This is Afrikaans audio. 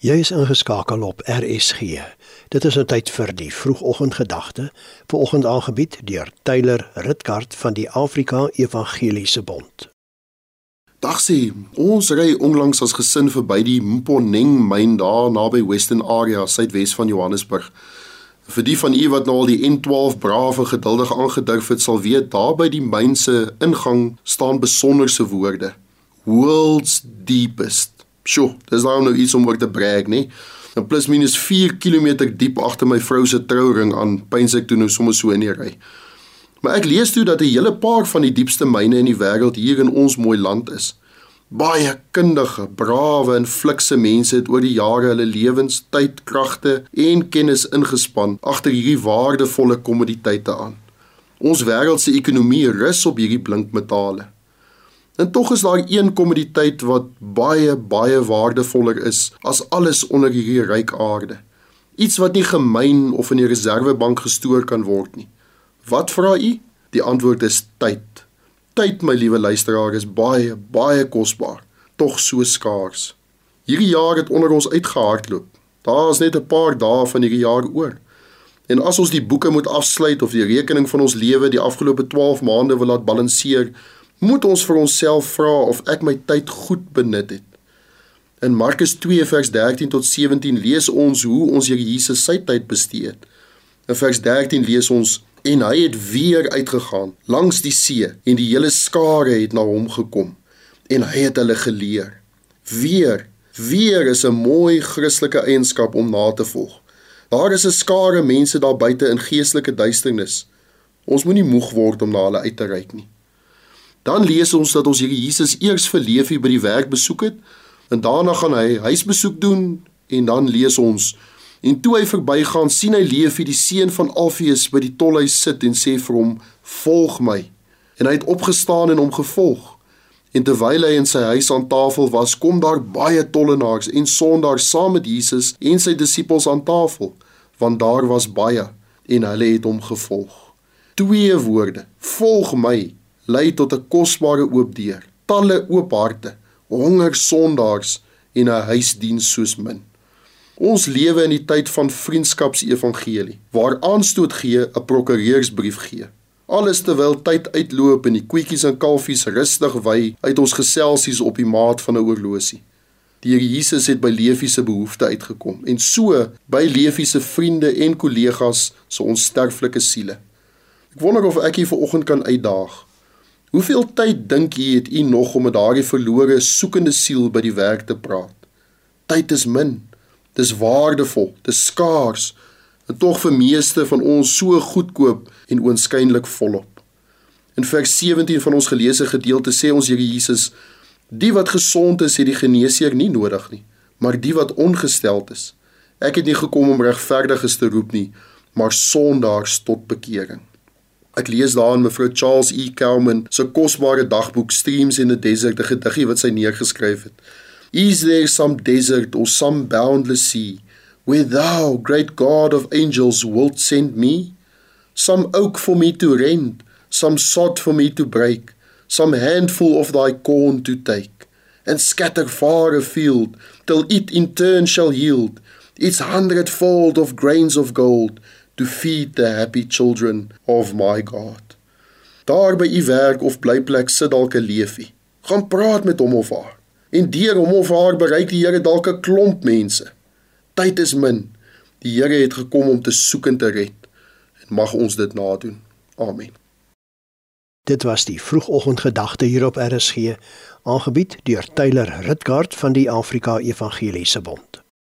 Jy is ingeskakel op RSG. Dit is 'n tyd vir die vroegoggendgedagte, vanoggend aangebied deur Tyler Ritkart van die Afrika Evangeliese Bond. Dag sê, ons ry onlangs as gesin verby die Mponeng myn daar naby Western Area, suidwes van Johannesburg. Vir die van u wat nou al die N12 brawe geduldig aangedurf het, sal weet daar by die myn se ingang staan besonderse woorde. World's deepest Sjoe, dis nou nou iets om oor te brag, nê? En plus minus 4 km diep agter my vrou se trouring aan pyns ek toe nou sommer so in die ry. Maar ek lees toe dat 'n hele paar van die diepste myne in die wêreld hier in ons mooi land is. Baie kundige, brawe en flikse mense het oor die jare hulle lewens, tyd, kragte en kennis ingespan agter hierdie waardevolle kommoditeite aan. Ons wêreld se ekonomie rus op hierdie blink metale. En tog is daar een kommoditeit wat baie baie waardevoller is as alles onder hierdie ryk aarde. Iets wat nie gemyn of in die reservebank gestoor kan word nie. Wat vra u? Die antwoord is tyd. Tyd, my liewe luisteraar, is baie baie kosbaar, tog so skaars. Hierdie jaar het onder ons uitgehardloop. Daar is net 'n paar dae van hierdie jaar oor. En as ons die boeke moet afsluit of die rekening van ons lewe die afgelope 12 maande wil laat balanseer, moet ons vir onsself vra of ek my tyd goed benut het. In Markus 2 vers 13 tot 17 lees ons hoe ons Here Jesus sy tyd bestee het. In vers 13 lees ons en hy het weer uitgegaan langs die see en die hele skare het na hom gekom en hy het hulle geleer. Weer, weer is 'n mooi Christelike eienskap om na te volg. Daar is 'n skare mense daar buite in geestelike duisternis. Ons moenie moeg word om na hulle uit te reik nie. Dan lees ons dat ons Here Jesus eers vir Leefie by die werk besoek het en daarna gaan hy huisbesoek doen en dan lees ons en toe hy verbygaan sien hy Leefie die seun van Alfeus by die tolhuis sit en sê vir hom volg my en hy het opgestaan en hom gevolg. En terwyl hy in sy huis aan tafel was kom daar baie tollenaars en sondaars saam met Jesus en sy disippels aan tafel want daar was baie en hulle het hom gevolg. Twee woorde volg my lei tot 'n kosbare oop deur, talle oop harte, honger sondaars en 'n huisdiens soos min. Ons lewe in die tyd van vriendskapsevangelie, waar aanstoot gee 'n prokureursbrief gee. Alles terwyl tyd uitloop en die koetjies en kalfies rustig wy uit ons geselsies op die maat van 'n oorlosie. Die Here Jesus het by Leefie se behoefte uitgekom en so by Leefie se vriende en kollegas se onsterflike siele. Ek wonder of ek hier vanoggend kan uitdaag Hoeveel tyd dink jy het u nog om met daardie verlore soekende siel by die werk te praat? Tyd is min. Dis waardevol, dis skaars. En tog vir meeste van ons so goedkoop en oënskynlik volop. In vers 17 van ons geleesde gedeelte sê ons Here Jesus: "Die wat gesond is, het die geneesheer nie nodig nie, maar die wat ongesteld is. Ek het nie gekom om regverdiges te roep nie, maar sondaars tot bekering." Ek lees daarin mevrou Charles E. Kelman se kosbare dagboek Streams in the Desert, 'n gediggie wat sy neergeskryf het. Is there some desert or some boundless sea where thou, great God of angels, wilt send me? Some oak for me to rend, some sod for me to break, some handful of thy corn to take, and scatter far afield, till it in turn shall yield its hundredfold of grains of gold, to feed the happy children of my God. Daar by u werk of blyplek sit dalk 'n leefie. Gaan praat met hom of haar. En deur hom of haar bereik die Here dalk 'n klomp mense. Tyd is min. Die Here het gekom om te soek en te red. En mag ons dit nadoen. Amen. Dit was die vroegoggendgedagte hier op RSG, aangebied deur Tyler Ritgard van die Afrika Evangeliese Bond.